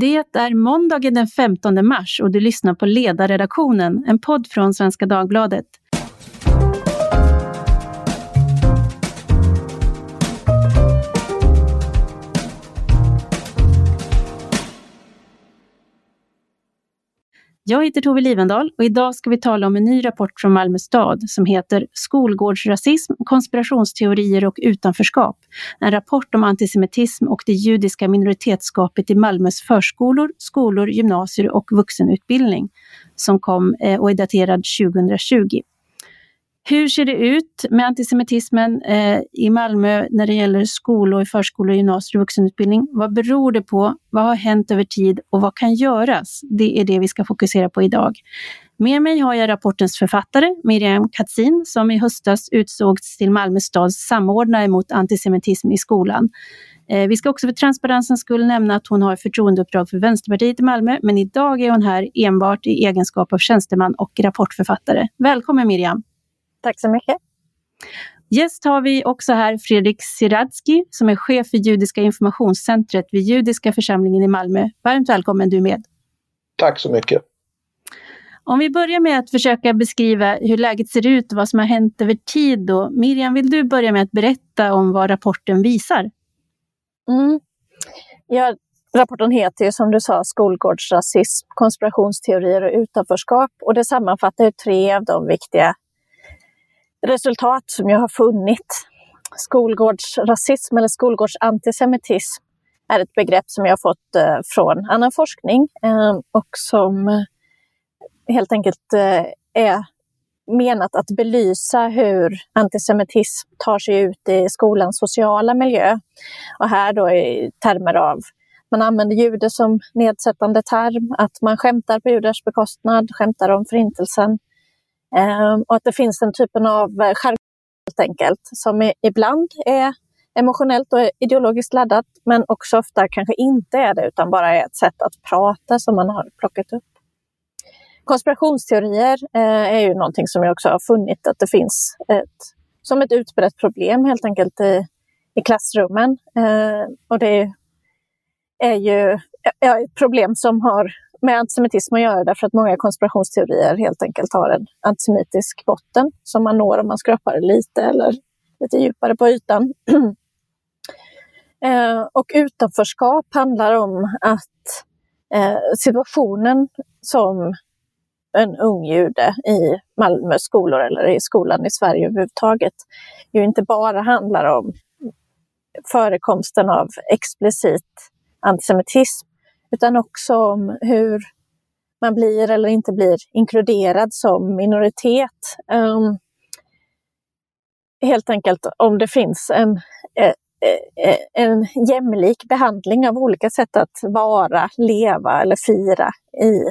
Det är måndagen den 15 mars och du lyssnar på Ledarredaktionen, en podd från Svenska Dagbladet. Jag heter Tove Livendal och idag ska vi tala om en ny rapport från Malmö stad som heter Skolgårdsrasism, konspirationsteorier och utanförskap. En rapport om antisemitism och det judiska minoritetsskapet i Malmös förskolor, skolor, gymnasier och vuxenutbildning som kom eh, och är daterad 2020. Hur ser det ut med antisemitismen eh, i Malmö när det gäller skolor, förskolor, gymnasier och vuxenutbildning? Vad beror det på? Vad har hänt över tid och vad kan göras? Det är det vi ska fokusera på idag. Med mig har jag rapportens författare Miriam Katzin som i höstas utsågs till Malmö stads samordnare mot antisemitism i skolan. Eh, vi ska också för transparensens skull nämna att hon har förtroendeuppdrag för Vänsterpartiet i Malmö, men idag är hon här enbart i egenskap av tjänsteman och rapportförfattare. Välkommen Miriam! Tack så mycket. Gäst har vi också här Fredrik Siradski som är chef för Judiska informationscentret vid Judiska församlingen i Malmö. Varmt välkommen du med. Tack så mycket. Om vi börjar med att försöka beskriva hur läget ser ut och vad som har hänt över tid. Då. Miriam, vill du börja med att berätta om vad rapporten visar? Mm. Ja, rapporten heter ju som du sa Skolgårdsrasism, konspirationsteorier och utanförskap och det sammanfattar tre av de viktiga resultat som jag har funnit. Skolgårdsrasism eller skolgårdsantisemitism är ett begrepp som jag har fått eh, från annan forskning ehm, och som eh, helt enkelt eh, är menat att belysa hur antisemitism tar sig ut i skolans sociala miljö. Och här då i termer av man använder jude som nedsättande term, att man skämtar på judars bekostnad, skämtar om förintelsen. Ehm, och att det finns den typen av eh, skärm helt enkelt, som ibland är emotionellt och ideologiskt laddat, men också ofta kanske inte är det, utan bara är ett sätt att prata som man har plockat upp. Konspirationsteorier eh, är ju någonting som jag också har funnit att det finns ett, som ett utbrett problem helt enkelt i, i klassrummen. Eh, och det är ju ett problem som har med antisemitism att göra därför att många konspirationsteorier helt enkelt har en antisemitisk botten som man når om man skrapar lite eller lite djupare på ytan. eh, och utanförskap handlar om att eh, situationen som en ung jude i Malmö skolor eller i skolan i Sverige överhuvudtaget ju inte bara handlar om förekomsten av explicit antisemitism utan också om hur man blir eller inte blir inkluderad som minoritet. Um, helt enkelt om det finns en, eh, eh, en jämlik behandling av olika sätt att vara, leva eller fira i,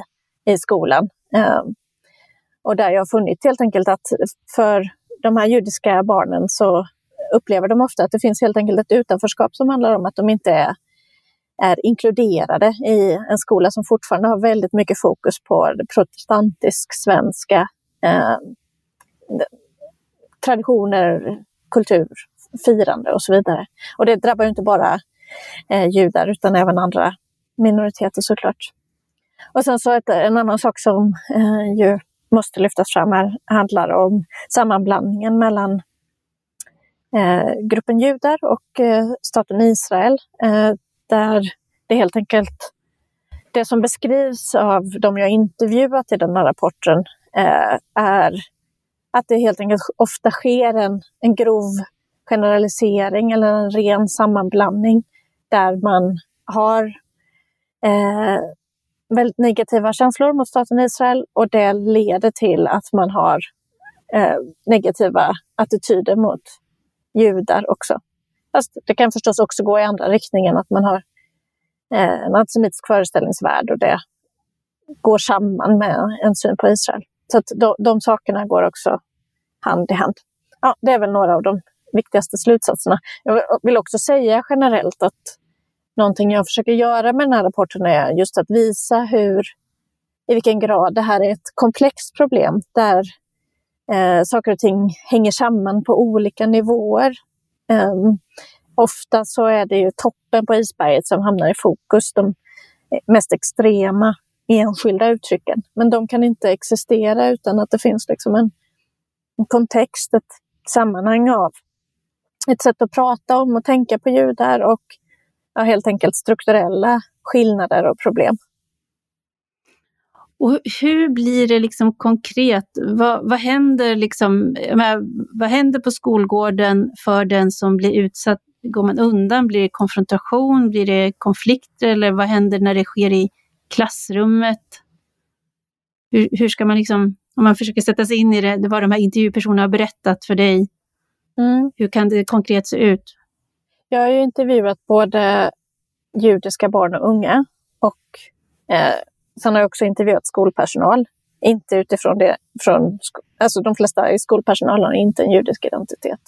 i skolan. Um, och där jag har funnit helt enkelt att för de här judiska barnen så upplever de ofta att det finns helt enkelt ett utanförskap som handlar om att de inte är är inkluderade i en skola som fortfarande har väldigt mycket fokus på det protestantisk-svenska eh, traditioner, kultur, firande och så vidare. Och det drabbar inte bara eh, judar utan även andra minoriteter såklart. Och sen så ett, en annan sak som eh, ju måste lyftas fram här handlar om sammanblandningen mellan eh, gruppen judar och eh, staten Israel. Eh, där det helt enkelt, det som beskrivs av de jag intervjuat i den här rapporten eh, är att det helt enkelt ofta sker en, en grov generalisering eller en ren sammanblandning där man har eh, väldigt negativa känslor mot staten Israel och det leder till att man har eh, negativa attityder mot judar också. Fast det kan förstås också gå i andra riktningen, att man har eh, en antisemitisk föreställningsvärld och det går samman med en syn på Israel. Så att de, de sakerna går också hand i hand. Ja, det är väl några av de viktigaste slutsatserna. Jag vill också säga generellt att någonting jag försöker göra med den här rapporten är just att visa hur, i vilken grad det här är ett komplext problem där eh, saker och ting hänger samman på olika nivåer. Um, ofta så är det ju toppen på isberget som hamnar i fokus. De mest extrema enskilda uttrycken. Men de kan inte existera utan att det finns liksom en, en kontext, ett sammanhang av ett sätt att prata om och tänka på judar och ja, helt enkelt strukturella skillnader och problem. Och hur blir det liksom konkret? Vad, vad, händer liksom, vad händer på skolgården för den som blir utsatt? Går man undan? Blir det konfrontation? Blir det konflikter? Eller vad händer när det sker i klassrummet? Hur, hur ska man liksom, om man försöker sätta sig in i det, vad de här intervjupersonerna har berättat för dig, mm. hur kan det konkret se ut? Jag har ju intervjuat både judiska barn och unga och eh, sen har jag också intervjuat skolpersonal. Inte utifrån det, från, alltså de flesta i skolpersonalen har inte en judisk identitet.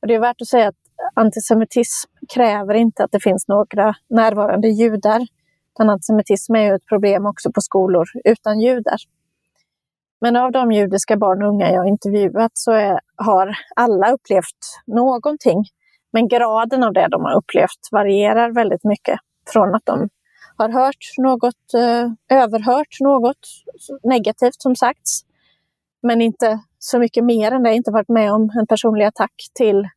Och det är värt att säga att antisemitism kräver inte att det finns några närvarande judar. Utan antisemitism är ju ett problem också på skolor utan judar. Men av de judiska barn och unga jag intervjuat så är, har alla upplevt någonting. Men graden av det de har upplevt varierar väldigt mycket. Från att de har hört något, eh, överhört något negativt som sagts. Men inte så mycket mer än det, inte varit med om en personlig attack till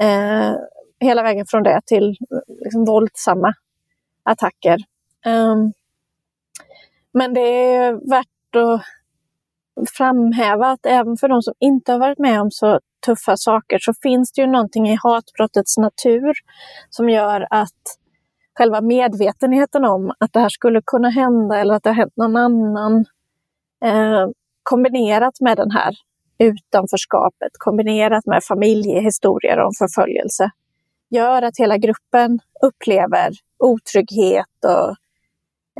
eh, hela vägen från det till liksom, våldsamma attacker. Um, men det är värt att framhäva att även för de som inte har varit med om så tuffa saker så finns det ju någonting i hatbrottets natur som gör att själva medvetenheten om att det här skulle kunna hända eller att det har hänt någon annan eh, kombinerat med den här utanförskapet, kombinerat med familjehistorier om förföljelse, gör att hela gruppen upplever otrygghet och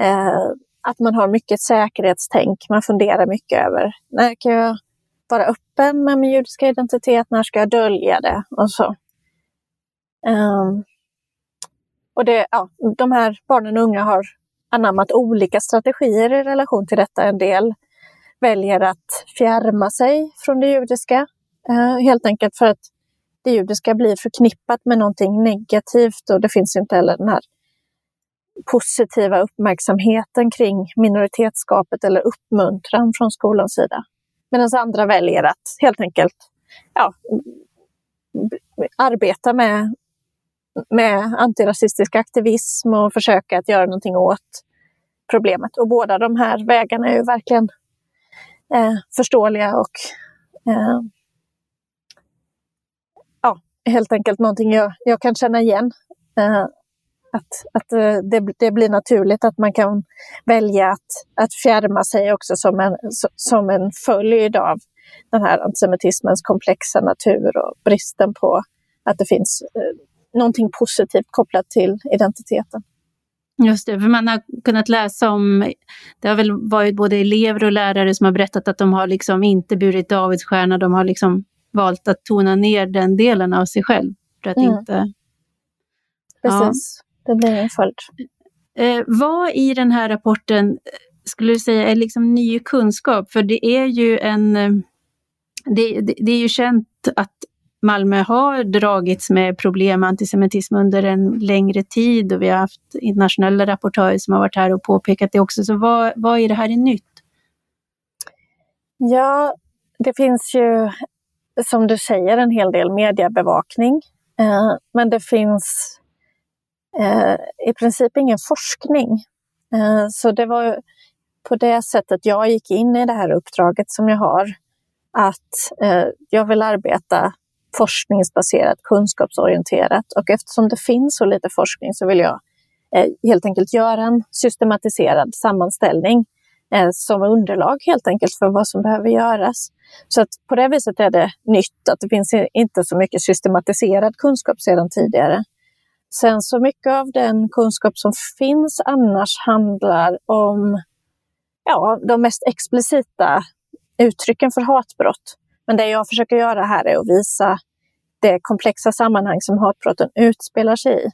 eh, att man har mycket säkerhetstänk. Man funderar mycket över när kan jag vara öppen med min judiska identitet, när ska jag dölja det och så. Um, och det, ja, de här barnen och unga har anammat olika strategier i relation till detta. En del väljer att fjärma sig från det judiska, eh, helt enkelt för att det judiska blir förknippat med någonting negativt och det finns inte heller den här positiva uppmärksamheten kring minoritetsskapet eller uppmuntran från skolans sida. Medan andra väljer att helt enkelt ja, arbeta med med antirasistisk aktivism och försöka att göra någonting åt problemet. Och båda de här vägarna är ju verkligen eh, förståeliga och eh, ja, helt enkelt någonting jag, jag kan känna igen. Eh, att att eh, det, det blir naturligt att man kan välja att, att fjärma sig också som en, som en följd av den här antisemitismens komplexa natur och bristen på att det finns eh, någonting positivt kopplat till identiteten. Just det, för man har kunnat läsa om, det har väl varit både elever och lärare som har berättat att de har liksom inte burit Davids stjärna, de har liksom valt att tona ner den delen av sig själv. För att mm. inte... Precis, ja. det blir en följd. Eh, vad i den här rapporten skulle du säga är liksom ny kunskap? För det är ju en... Eh, det, det, det är ju känt att Malmö har dragits med problem med antisemitism under en längre tid och vi har haft internationella rapportörer som har varit här och påpekat det också. Så vad, vad är det här är nytt? Ja, det finns ju som du säger en hel del mediebevakning. Eh, men det finns eh, i princip ingen forskning. Eh, så det var på det sättet jag gick in i det här uppdraget som jag har. Att eh, jag vill arbeta forskningsbaserat, kunskapsorienterat. Och eftersom det finns så lite forskning så vill jag eh, helt enkelt göra en systematiserad sammanställning eh, som underlag helt enkelt för vad som behöver göras. Så att på det viset är det nytt att det finns inte så mycket systematiserad kunskap sedan tidigare. Sen så mycket av den kunskap som finns annars handlar om ja, de mest explicita uttrycken för hatbrott. Men det jag försöker göra här är att visa det komplexa sammanhang som hatbrotten utspelar sig i.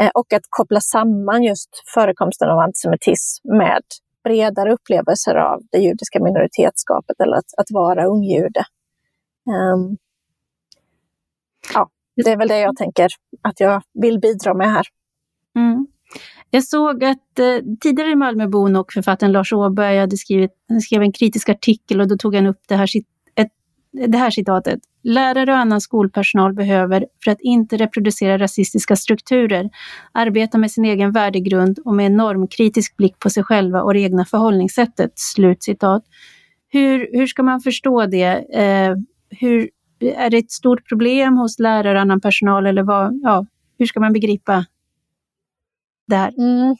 Eh, och att koppla samman just förekomsten av antisemitism med bredare upplevelser av det judiska minoritetsskapet eller att, att vara ungjude. Um, ja, det är väl det jag tänker att jag vill bidra med här. Mm. Jag såg att eh, tidigare Malmöbon och författaren Lars Åberg hade skrivit skrev en kritisk artikel och då tog han upp det här, det här citatet. Lärare och annan skolpersonal behöver, för att inte reproducera rasistiska strukturer, arbeta med sin egen värdegrund och med en normkritisk blick på sig själva och det egna förhållningssättet. Slutcitat. Hur, hur ska man förstå det? Eh, hur, är det ett stort problem hos lärare och annan personal eller vad, ja, hur ska man begripa det här? Mm.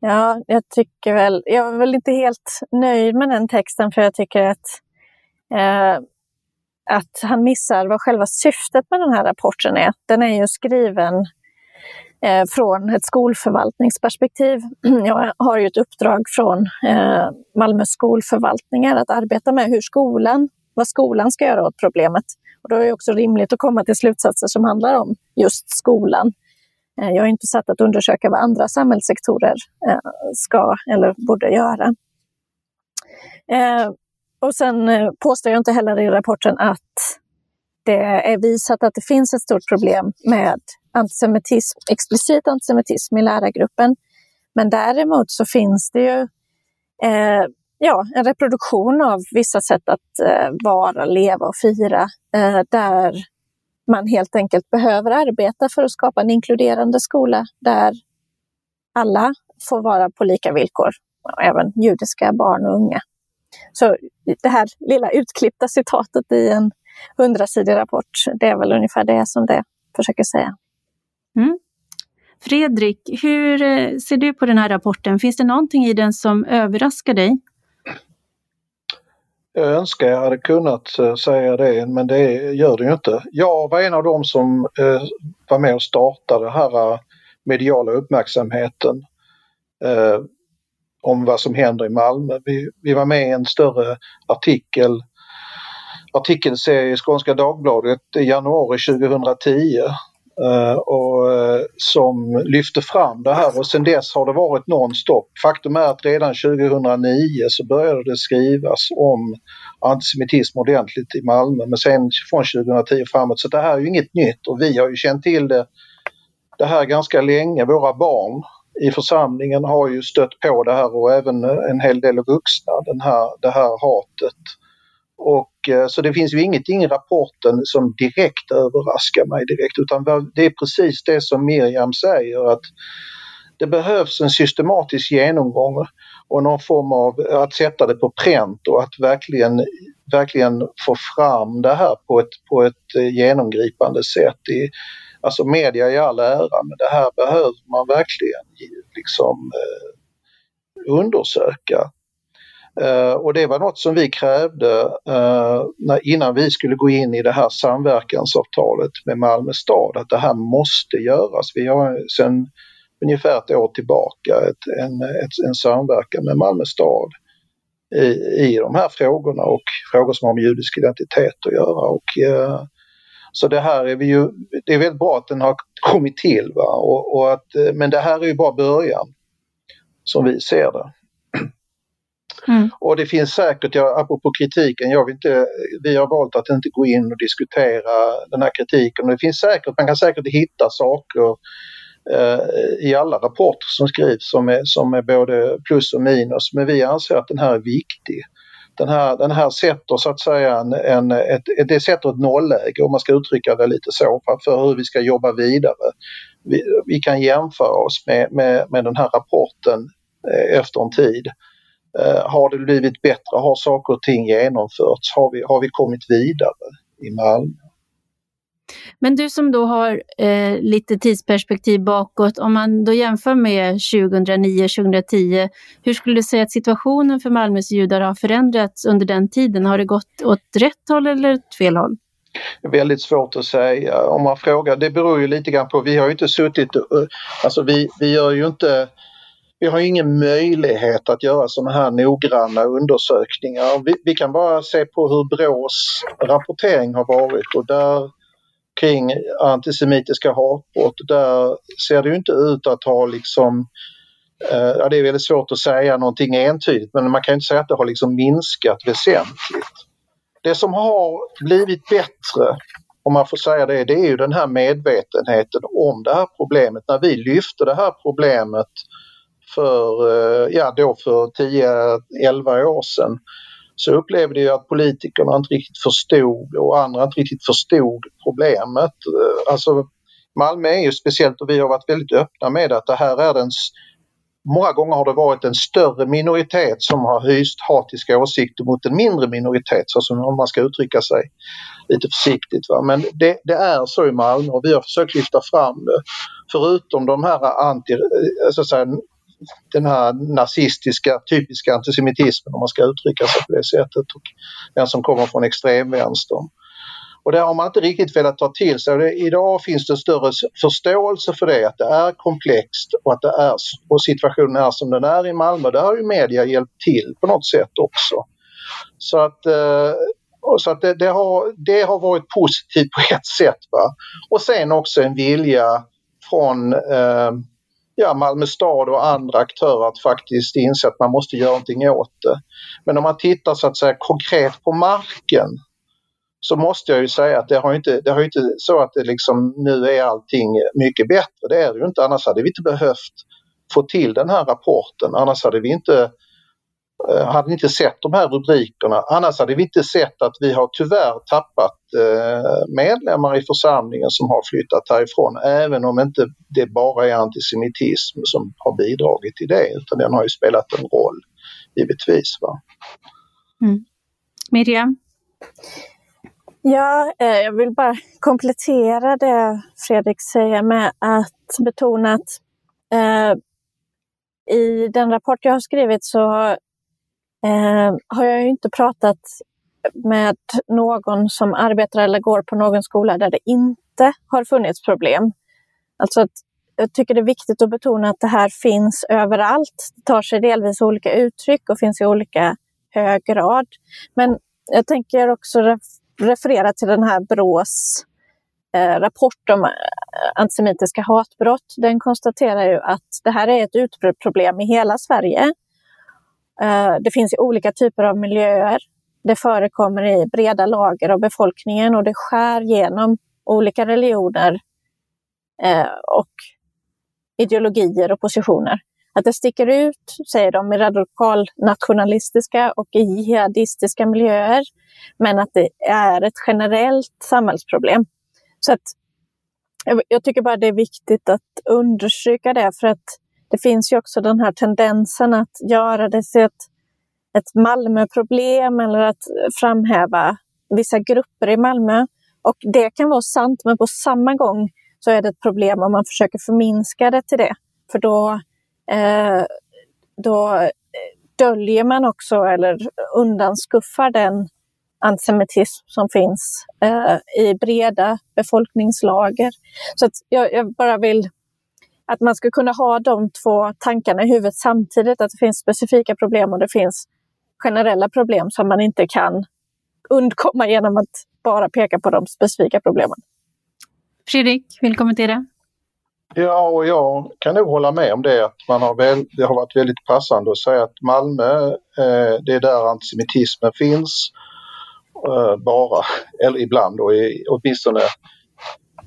Ja, jag tycker väl, jag är väl inte helt nöjd med den texten för jag tycker att, eh, att han missar vad själva syftet med den här rapporten är. Den är ju skriven eh, från ett skolförvaltningsperspektiv. Jag har ju ett uppdrag från eh, Malmö skolförvaltningar att arbeta med hur skolan, vad skolan ska göra åt problemet. Och då är det också rimligt att komma till slutsatser som handlar om just skolan. Eh, jag är inte satt att undersöka vad andra samhällssektorer eh, ska eller borde göra. Eh, och sen eh, påstår jag inte heller i rapporten att det är visat att det finns ett stort problem med antisemitism, explicit antisemitism i lärargruppen. Men däremot så finns det ju eh, ja, en reproduktion av vissa sätt att eh, vara, leva och fira eh, där man helt enkelt behöver arbeta för att skapa en inkluderande skola där alla får vara på lika villkor, även judiska barn och unga. Så det här lilla utklippta citatet i en hundrasidig rapport, det är väl ungefär det som det försöker säga. Mm. Fredrik, hur eh, ser du på den här rapporten? Finns det någonting i den som överraskar dig? Jag önskar jag hade kunnat eh, säga det men det gör det ju inte. Jag var en av dem som eh, var med och startade den här mediala uppmärksamheten om vad som händer i Malmö. Vi, vi var med i en större artikel artikelserie i Skånska Dagbladet i januari 2010 eh, och, eh, som lyfte fram det här och sen dess har det varit nonstop. Faktum är att redan 2009 så började det skrivas om antisemitism ordentligt i Malmö men sen från 2010 framåt så det här är ju inget nytt och vi har ju känt till det, det här ganska länge. Våra barn i församlingen har ju stött på det här och även eh, en hel del vuxna, den här, det här hatet. Och, eh, så det finns ju ingenting i rapporten som direkt överraskar mig direkt utan det är precis det som Miriam säger att det behövs en systematisk genomgång och någon form av att sätta det på pränt och att verkligen, verkligen få fram det här på ett, på ett eh, genomgripande sätt. I, alltså media i all ära men det här behöver man verkligen liksom eh, undersöka. Uh, och det var något som vi krävde uh, när, innan vi skulle gå in i det här samverkansavtalet med Malmö stad, att det här måste göras. Vi har sedan ungefär ett år tillbaka ett, en, ett, en samverkan med Malmö stad i, i de här frågorna och frågor som har med judisk identitet att göra. Och, uh, så det här är vi ju, det är väldigt bra att den har kommit till. Va? Och, och att, men det här är ju bara början som vi ser det. Mm. Och det finns säkert, ja, apropå kritiken, jag vill inte, vi har valt att inte gå in och diskutera den här kritiken. det finns säkert, man kan säkert hitta saker eh, i alla rapporter som skrivs som är, som är både plus och minus. Men vi anser att den här är viktig. Den här, den här sätter så att säga en, en, ett, det sätter ett nollläge om man ska uttrycka det lite så för, hur vi ska jobba vidare. Vi, vi kan jämföra oss med, med, med den här rapporten eh, efter en tid. Eh, har det blivit bättre? Har saker och ting genomförts? Har vi, har vi kommit vidare i Malmö? Men du som då har eh, lite tidsperspektiv bakåt, om man då jämför med 2009-2010, hur skulle du säga att situationen för Malmös judar har förändrats under den tiden? Har det gått åt rätt håll eller åt fel håll? Väldigt svårt att säga. Om man frågar, det beror ju lite grann på, vi har ju inte suttit, eh, alltså vi, vi gör ju inte vi har ingen möjlighet att göra sådana här noggranna undersökningar. Vi, vi, kan bara se på hur Brås rapportering har varit och där kring antisemitiska hatbrott, där ser det ju inte ut att ha liksom eh, Ja, det är väldigt svårt att säga någonting entydigt men man kan inte säga att det har liksom minskat väsentligt. Det som har blivit bättre om man får säga det, det är ju den här medvetenheten om det här problemet. När vi lyfte det här problemet för, eh, ja då för 10-11 år sedan så upplevde jag att politikerna inte riktigt förstod och andra inte riktigt förstod problemet. Eh, alltså Malmö är ju speciellt och vi har varit väldigt öppna med att det här är den Många gånger har det varit en större minoritet som har hyst hatiska åsikter mot en mindre minoritet, så som om man ska uttrycka sig lite försiktigt. Va? Men det, det, är så i Malmö och vi har försökt lyfta fram det. Förutom de här anti, eh, så att säga, den här nazistiska, typiska antisemitismen om man ska uttrycka sig på det sättet och den som kommer från extremvänstern. Och det har man inte riktigt velat ta till sig. Idag finns det större förståelse för det, att det är komplext och att det är, och situationen är som den är i Malmö. Där har ju media hjälpt till på något sätt också. Så att, eh, så att det, det, har, det har varit positivt på ett sätt. Va? Och sen också en vilja från eh, ja, Malmö stad och andra aktörer att faktiskt inse att man måste göra någonting åt det. Men om man tittar så att säga konkret på marken så måste jag ju säga att det har inte, det har inte så att det liksom nu är allting mycket bättre. Det är det ju inte. Annars hade vi inte behövt få till den här rapporten. Annars hade vi inte hade vi inte sett de här rubrikerna. Annars hade vi inte sett att vi har tyvärr tappat eh, medlemmar i församlingen som har flyttat härifrån. Även om inte det bara är antisemitism som har bidragit till det utan den har ju spelat en roll givetvis. Va? Mm. Miriam? Ja, eh, jag vill bara komplettera det Fredrik säger med att betona att eh, i den rapport jag har skrivit så eh, har jag inte pratat med någon som arbetar eller går på någon skola där det inte har funnits problem. Alltså att jag tycker det är viktigt att betona att det här finns överallt. Det tar sig delvis olika uttryck och finns i olika hög grad. Men jag tänker också referera till den här Brås eh, rapport om eh, antisemitiska hatbrott. Den konstaterar ju att det här är ett utbrett problem i hela Sverige. Eh, det finns i olika typer av miljöer. Det förekommer i breda lager av befolkningen och det skär genom olika religioner eh, och ideologier och positioner. Att det sticker ut, säger de, i radikalnationalistiska och i jihadistiska miljöer. Men att det är ett generellt samhällsproblem. Så att jag tycker bara det är viktigt att understryka det för att det finns ju också den här tendensen att göra det till ett, ett Malmöproblem eller att framhäva vissa grupper i Malmö. Och det kan vara sant, men på samma gång så är det ett problem om man försöker förminska det till det. För då eh, då döljer man också eller undanskuffar den antisemitism som finns eh, i breda befolkningslager. Så att jag, jag, bara vill att man ska kunna ha de två tankarna i huvudet samtidigt, att det finns specifika problem och det finns generella problem som man inte kan undkomma genom att bara peka på de specifika problemen. Fredrik, vill kommentera? Ja, och jag kan nog hålla med om det. Att man har väl, det har varit väldigt passande att säga att Malmö, eh, det är där antisemitismen finns. Eh, bara, eller ibland då, i, åtminstone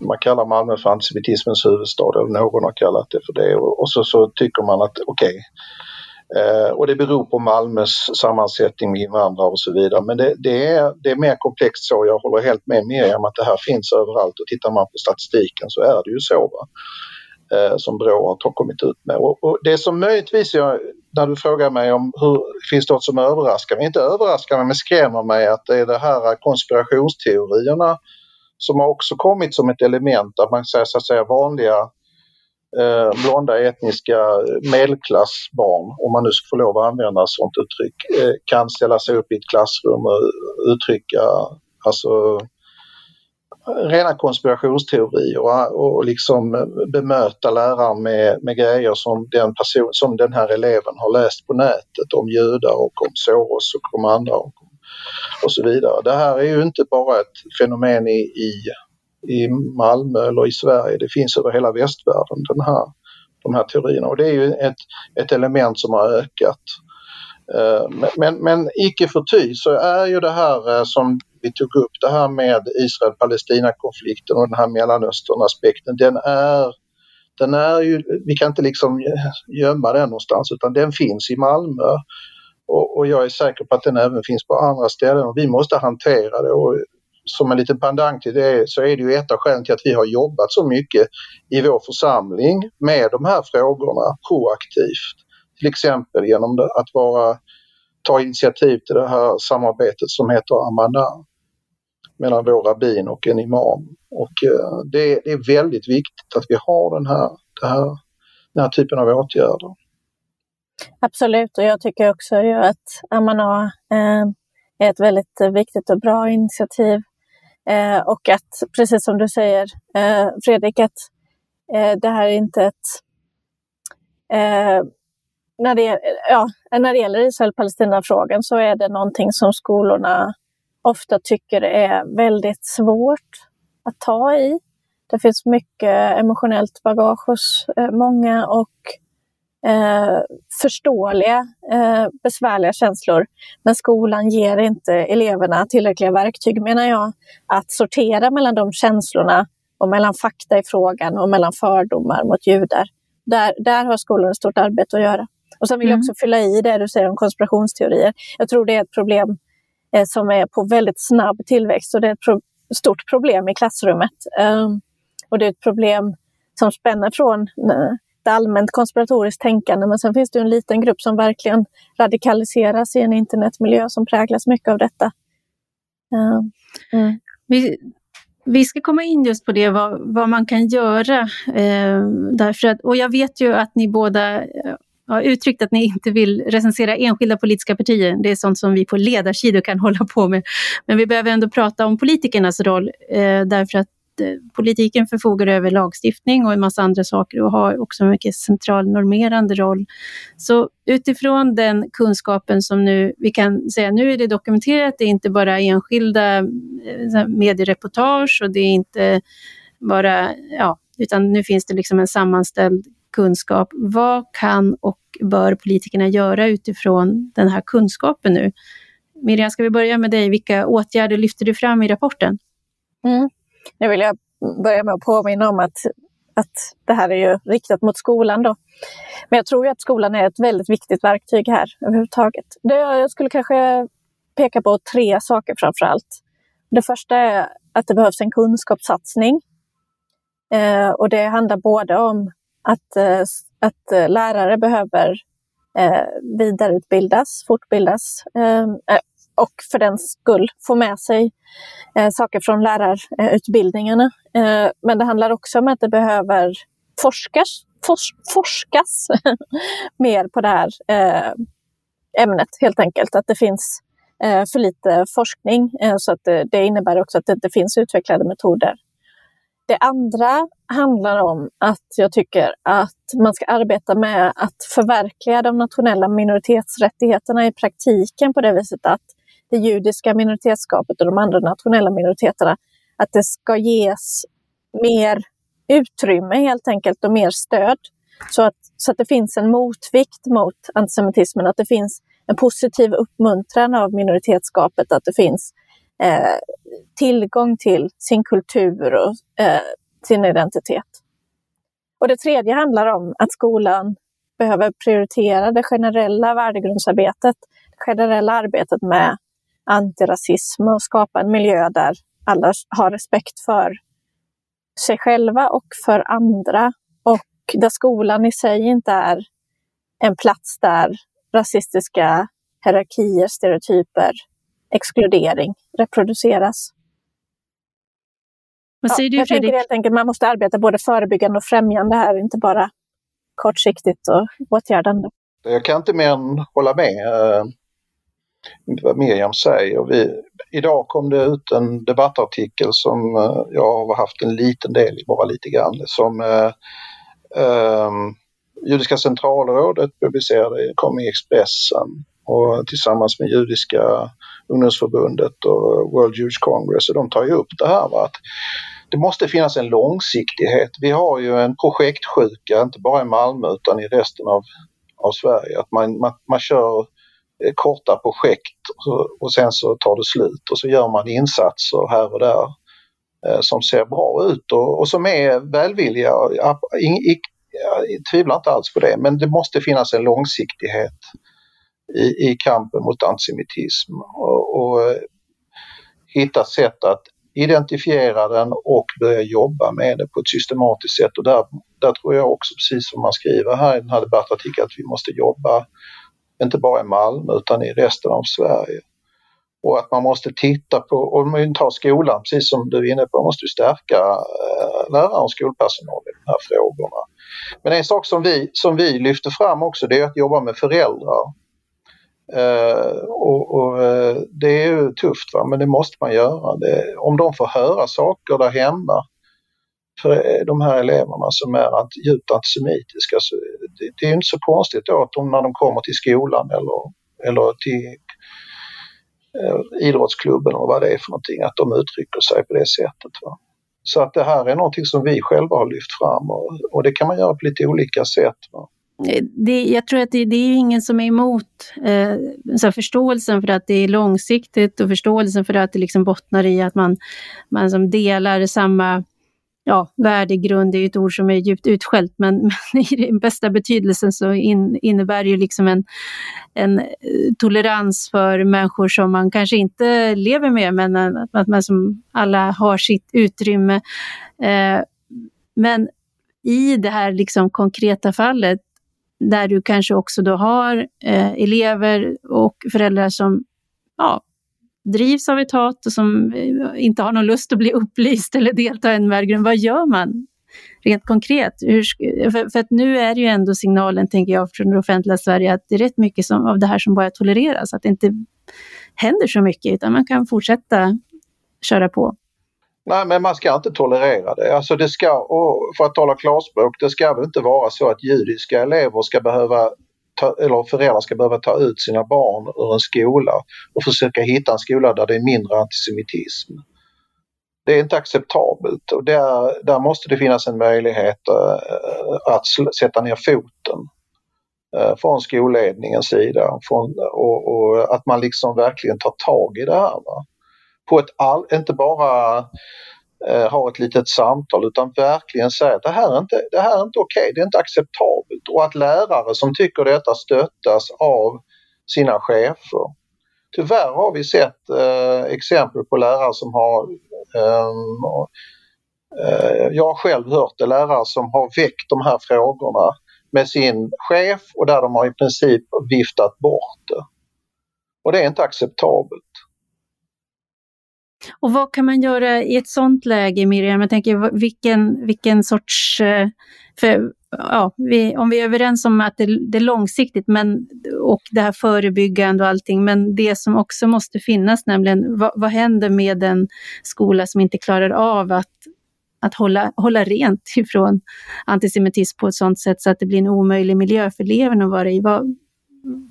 man kallar Malmö för antisemitismens huvudstad eller någon har kallat det för det och, så, så tycker man att okej. Okay. Och det beror på Malmös sammansättning med invandrare och så vidare. Men det, det, är, det är mer komplext så. Jag håller helt med Miriam att det här finns överallt och tittar man på statistiken så är det ju så. Va? Eh, som Brå har kommit ut med. Och, och, det som möjligtvis jag, när du frågar mig om hur finns det något som överraskar mig, inte överraskar mig men skrämmer mig att det är de här konspirationsteorierna som har också kommit som ett element att man säger så att säga vanliga eh, blonda etniska medelklassbarn, om man nu får lov att använda ett sådant uttryck, eh, kan ställa sig upp i ett klassrum och uttrycka alltså rena konspirationsteorier och, och liksom bemöta läraren med, med grejer som den, person, som den här eleven har läst på nätet om judar och om Soros och om andra och, och så vidare. Det här är ju inte bara ett fenomen i, i, i Malmö eller i Sverige, det finns över hela västvärlden den här, de här teorierna och det är ju ett, ett element som har ökat. Eh, men, men, men icke förty så är ju det här eh, som vi tog upp det här med Israel-Palestina-konflikten och den här Mellanöstern-aspekten, den är, den är ju, vi kan inte liksom eh, gömma den någonstans utan den finns i Malmö. Och, och jag är säker på att den även finns på andra ställen och vi måste hantera det. Och som en liten pendang till det så är det ju ett av skälen till att vi har jobbat så mycket i vår församling med de här frågorna proaktivt. Till exempel genom att vara, ta initiativ till det här samarbetet som heter Amanda, mellan vår rabbin och en imam. Och eh, det, är väldigt viktigt att vi har den här, här, den här typen av åtgärder. Absolut, och jag tycker också ju att Amana eh, är ett väldigt viktigt och bra initiativ. Eh, och att, precis som du säger eh, Fredrik, att det här är inte ett... När, det, ja, när det gäller Israel-Palestina-frågan så är det någonting som skolorna ofta tycker är väldigt svårt att ta i. Det finns mycket emotionellt bagage hos många och eh, förståeliga, eh, besvärliga känslor. Men skolan ger inte eleverna tillräckliga verktyg, menar jag, att sortera mellan de känslorna och mellan fakta i frågan och mellan fördomar mot judar. Där, där har skolan ett stort arbete att göra. Och sen vill mm. jag också fylla i det du säger om konspirationsteorier. Jag tror det är ett problem eh, som är på väldigt snabb tillväxt och det är ett pro stort problem i klassrummet. Um, och det är ett problem som spänner från ett allmänt konspiratoriskt tänkande. Men sen finns det en liten grupp som verkligen radikaliseras i en internetmiljö som präglas mycket av detta. Eh, mm. Vi, vi ska komma in just på det, vad, vad man kan göra. Eh, därför att, och jag vet ju att ni båda eh, har uttryckt att ni inte vill recensera enskilda politiska partier. Det är sånt som vi på ledarsidor kan hålla på med. Men vi behöver ändå prata om politikernas roll, eh, därför att Eh, politiken förfogar över lagstiftning och en massa andra saker och har också en mycket central normerande roll. Så utifrån den kunskapen som nu, vi kan säga, nu är det dokumenterat, det är inte bara enskilda eh, mediereportage och det är inte bara, ja, utan nu finns det liksom en sammanställd kunskap. Vad kan och bör politikerna göra utifrån den här kunskapen nu? Miriam, ska vi börja med dig? Vilka åtgärder lyfter du fram i rapporten? Mm. Nu vill jag börja med att påminna om att, att det här är ju riktat mot skolan. Då. Men jag tror att skolan är ett väldigt viktigt verktyg här överhuvudtaget. Det, jag skulle kanske peka på tre saker framför allt. Det första är att det behövs en kunskapssatsning. Eh, och det handlar både om att, eh, att lärare behöver eh, vidareutbildas, fortbildas. Eh, och för den skull få med sig eh, saker från lärarutbildningarna. Eh, men det handlar också om att det behöver forskas, fors, forskas mer på det här eh, ämnet helt enkelt. Att det finns eh, för lite forskning eh, så att det, det, innebär också att det inte finns utvecklade metoder. Det andra handlar om att jag tycker att man ska arbeta med att förverkliga de nationella minoritetsrättigheterna i praktiken på det viset att det judiska minoritetsskapet och de andra nationella minoriteterna, att det ska ges mer utrymme helt enkelt och mer stöd. Så att, så att det finns en motvikt mot antisemitismen, att det finns en positiv uppmuntran av minoritetsskapet, att det finns eh, tillgång till sin kultur och eh, sin identitet. Och det tredje handlar om att skolan behöver prioritera det generella värdegrundsarbetet, det generella arbetet med antirasism och skapa en miljö där alla har respekt för sig själva och för andra. Och där skolan i sig inte är en plats där rasistiska hierarkier, stereotyper, exkludering reproduceras. Vad säger ja, du jag Fredrik? tänker helt enkelt man måste arbeta både förebyggande och främjande här, inte bara kortsiktigt och åtgärdande. Jag kan inte mer än hålla med. Vad Miriam säger. Vi, idag kom det ut en debattartikel som uh, jag har haft en liten del i, bara lite grann, som uh, um, Judiska centralrådet publicerade, kom i Expressen och tillsammans med Judiska ungdomsförbundet och World Jewish Congress. Och de tar ju upp det här va? att det måste finnas en långsiktighet. Vi har ju en projektsjuka, inte bara i Malmö utan i resten av, av Sverige. Att man, man, man kör Eh, korta projekt och sen så tar det slut och så gör man insatser här och där eh, som ser bra ut och, och som är välvilliga. Jag, jag tvivlar inte alls på det men det måste finnas en långsiktighet i, i kampen mot antisemitism och, och eh, hitta sätt att identifiera den och börja jobba med det på ett systematiskt sätt. Och där, där tror jag också, precis som man skriver här i den här debattartikeln, att vi måste jobba inte bara i Malmö utan i resten av Sverige. Och att man måste titta på, om vi tar skolan, precis som du är inne på, man måste stärka eh, lärare och skolpersonal i de här frågorna. Men en sak som vi, som vi lyfter fram också det är att jobba med föräldrar. Eh, och, och eh, det är ju tufft va? men det måste man göra. Det, om de får höra saker där hemma de här eleverna som är djupt antisemitiska så det, det är inte så konstigt då att de när de kommer till skolan eller, eller till eh, idrottsklubben och vad det är för någonting att de uttrycker sig på det sättet. Va? Så att det här är någonting som vi själva har lyft fram och, och det kan man göra på lite olika sätt. Va? det, jag tror att det, det är ingen som är emot eh, så förståelsen för att det är långsiktigt och förståelsen för att det liksom bottnar i att man, man som delar samma ja, värdegrund, är är ett ord som är djupt utskällt, men, men i den bästa betydelsen så in, innebär det ju liksom en, en eh, tolerans för människor som man kanske inte lever med, men att, att man som alla har sitt utrymme. Eh, men i det här liksom konkreta fallet där du kanske också då har eh, elever och föräldrar som ja, drivs av ett hat och som eh, inte har någon lust att bli upplyst eller delta i en värdegrund. Vad gör man rent konkret? Hur, för, för, att nu är ju ändå signalen, tänker jag, från det offentliga Sverige att det är rätt mycket som, av det här som bara tolereras, att det inte händer så mycket, utan man kan fortsätta köra på. Nej, men man ska inte tolerera det. Alltså det ska, och för att tala klarspråk, det ska väl inte vara så att judiska elever ska behöva ta, eller föräldrar ska behöva ta ut sina barn ur en skola och försöka hitta en skola där det är mindre antisemitism. Det är inte acceptabelt och där, där måste det finnas en möjlighet uh, att sätta ner foten uh, från skolledningens sida från, och, och, att man liksom verkligen tar tag i det här. Va? på ett all, inte bara eh, ett litet samtal utan verkligen säga att det här är inte, det här är inte okej, okay, det är inte acceptabelt och att lärare som tycker detta stöttas av sina chefer. Tyvärr har vi sett eh, exempel på lärare som har ehm, eh, jag har själv hört det, lärare som har väckt de här frågorna med sin chef och där de har i princip viftat bort det. Och det är inte acceptabelt. Och vad kan man göra i ett sådant läge, Miriam? Jag tänker vilken, vilken sorts... Eh, för, ja, vi, om vi är överens om att det, det, är långsiktigt men, och det här förebyggande och allting, men det som också måste finnas, nämligen vad, vad händer med en skola som inte klarar av att, att hålla, hålla rent ifrån antisemitism på ett sådant sätt så att det blir en omöjlig miljö för eleverna att vara i? Vad,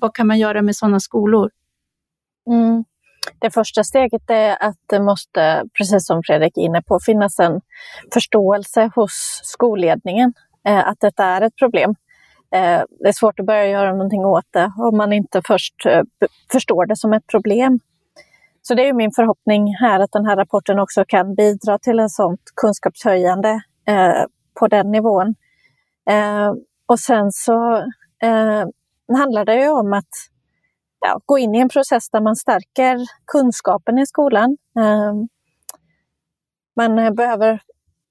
vad kan man göra med sådana skolor? Mm. Det första steget är att det måste, precis som Fredrik är inne på, finnas en förståelse hos skolledningen eh, att detta är ett problem. Eh, det är svårt att börja göra någonting åt det om man inte först eh, förstår det som ett problem. Så det är min förhoppning här att den här rapporten också kan bidra till en sånt kunskapshöjande eh, på den nivån. Eh, och sen så eh, handlar det ju om att ja, gå in i en process där man stärker kunskapen i skolan. Ehm, man eh, behöver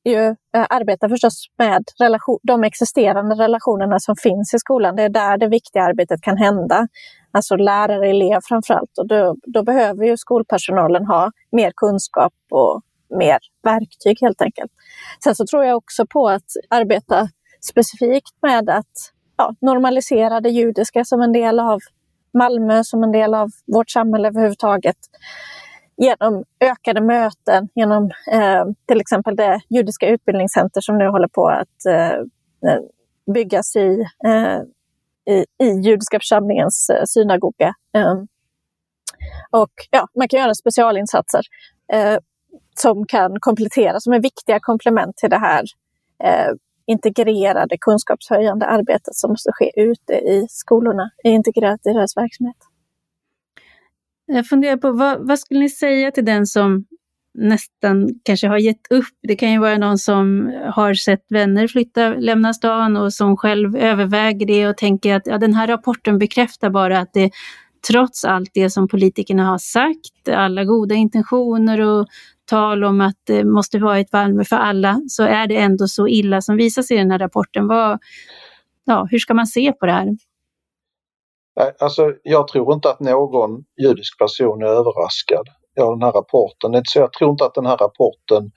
ju eh, arbeta förstås med relation, de existerande relationerna som finns i skolan. Det är där det viktiga arbetet kan hända. Alltså lärare, elev framförallt. Och då, då behöver ju skolpersonalen ha mer kunskap och mer verktyg helt enkelt. Sen så tror jag också på att arbeta specifikt med att ja, normalisera det judiska som en del av Malmö som en del av vårt samhälle överhuvudtaget. Genom ökade möten, genom eh, till exempel det judiska utbildningscenter som nu håller på att eh, byggas i, eh, i, i, judiska församlingens eh, synagoga. Eh, och ja, man kan göra specialinsatser eh, som kan komplettera, som är viktiga komplement till det här eh, integrerade kunskapshöjande arbetet som måste ske ute i skolorna, är integrerat i deras verksamhet. Jag funderar på vad, vad skulle ni säga till den som nästan kanske har gett upp. Det kan ju vara någon som har sett vänner flytta, lämna stan och som själv överväger det och tänker att ja, den här rapporten bekräftar bara att det trots allt det som politikerna har sagt, alla goda intentioner och tal om att det måste vara ett Malmö för alla, så är det ändå så illa som visas i den här rapporten. Vad, ja, hur ska man se på det här? Alltså, jag tror inte att någon judisk person är överraskad av den här rapporten. Så jag tror inte att den här rapporten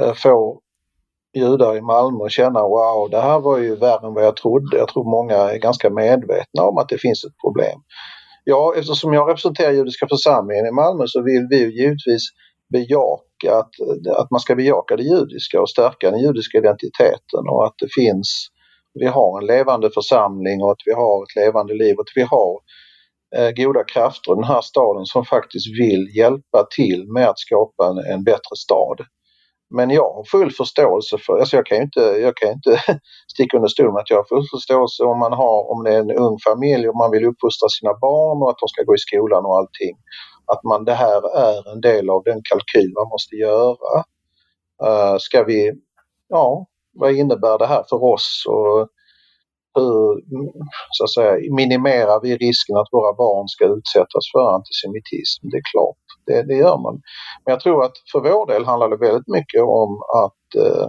eh, får judar i Malmö att känna wow, det här var ju värre än vad jag trodde. Jag tror många är ganska medvetna om att det finns ett problem. Ja, eftersom jag representerar judiska församlingen i Malmö så vill vi givetvis bejaka att, att man ska bejaka det judiska och stärka den judiska identiteten och att det finns, vi har en levande församling och att vi har ett levande liv och att vi har eh, goda krafter i den här staden som faktiskt vill hjälpa till med att skapa en, en bättre stad. Men jag har full förståelse för, alltså jag kan ju inte, jag kan inte sticka under stol med att jag har full förståelse om man har, om det är en ung familj och man vill uppfostra sina barn och att de ska gå i skolan och allting. Att man, det här är en del av den kalkyl man måste göra. Uh, ska vi, ja, vad innebär det här för oss och hur så att säga, minimerar vi risken att våra barn ska utsättas för antisemitism? Det är klart, det, det gör man. Men jag tror att för vår del handlar det väldigt mycket om att, eh,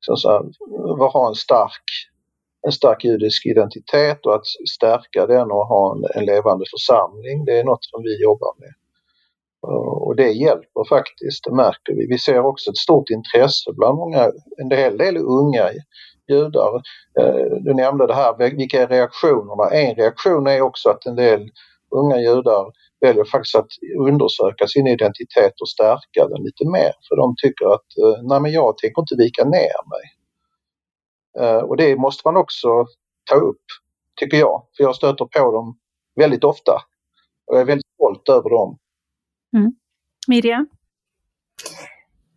så att ha en stark, en stark judisk identitet och att stärka den och ha en, en levande församling. Det är något som vi jobbar med. Och det hjälper faktiskt, det märker vi. Vi ser också ett stort intresse bland många, en hel del unga judar. Eh, du nämnde det här, vilka är reaktionerna? En reaktion är också att en del unga judar väljer faktiskt att undersöka sin identitet och stärka den lite mer. För de tycker att, eh, nej men jag tänker inte vika ner mig. Eh, och det måste man också ta upp, tycker jag. För jag stöter på dem väldigt ofta. Och jag är väldigt stolt över dem. Mm. Miriam?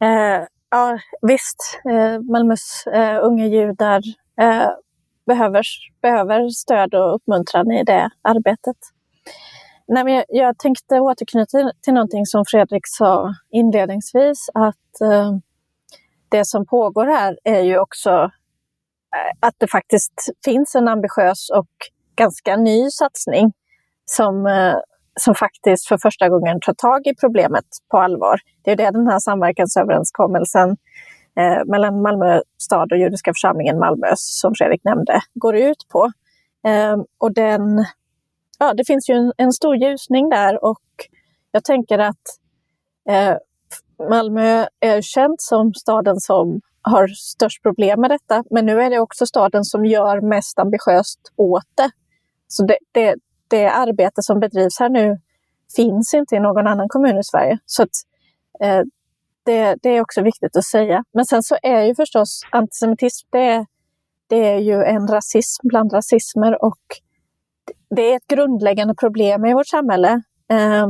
Eh, ja, visst. Eh, Malmös eh, unga judar eh, behöver, behöver stöd och uppmuntran i det arbetet. Nej, men jag, jag tänkte återknyta till, till någonting som Fredrik sa inledningsvis, att eh, det som pågår här är ju också eh, att det faktiskt finns en ambitiös och ganska ny satsning som, eh, som faktiskt för första gången tar tag i problemet på allvar. Det är det den här samverkansöverenskommelsen eh, mellan Malmö stad och judiska församlingen Malmö, som Fredrik nämnde, går ut på. Eh, och den, ja, det finns ju en, en, stor ljusning där och jag tänker att eh, Malmö är känt som staden som har störst problem med detta, men nu är det också staden som gör mest ambitiöst åt det. Så det, det, det arbete som bedrivs här nu finns inte i någon annan kommun i Sverige. Så att, eh, det, det, är också viktigt att säga. Men sen så är ju förstås antisemitism, det, det är ju en rasism bland rasismer och det är ett grundläggande problem i vårt samhälle. Eh,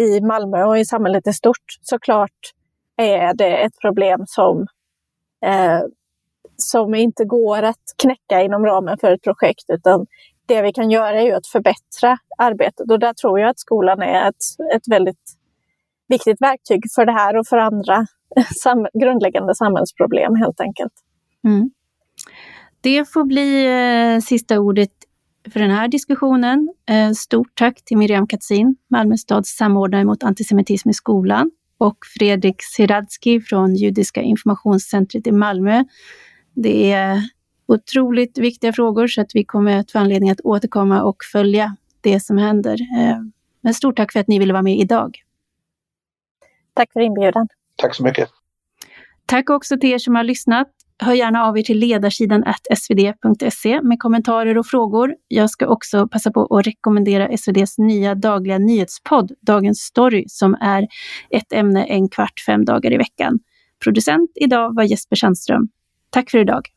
I Malmö och i samhället i stort. Såklart är det ett problem som, eh, som inte går att knäcka inom ramen för ett projekt, utan det vi kan göra är ju att förbättra arbetet och där tror jag att skolan är ett, ett väldigt viktigt verktyg för det här och för andra sam grundläggande samhällsproblem helt enkelt. Mm. Det får bli eh, sista ordet för den här diskussionen. Eh, stort tack till Miriam Katzin, Malmö stads samordnare mot antisemitism i skolan och Fredrik Siradski från Judiska informationscentret i Malmö. Det är otroligt viktiga frågor så att vi kommer att få anledning att återkomma och följa det som händer. Eh, men stort tack för att ni ville vara med idag. Tack för inbjudan. Tack så mycket. Tack också till er som har lyssnat. Hör gärna av er till ledarsidan svd.se med kommentarer och frågor. Jag ska också passa på att rekommendera SVDs nya dagliga nyhetspodd Dagens Story som är ett ämne en kvart fem dagar i veckan. Producent idag var Jesper Sandström. Tack för idag.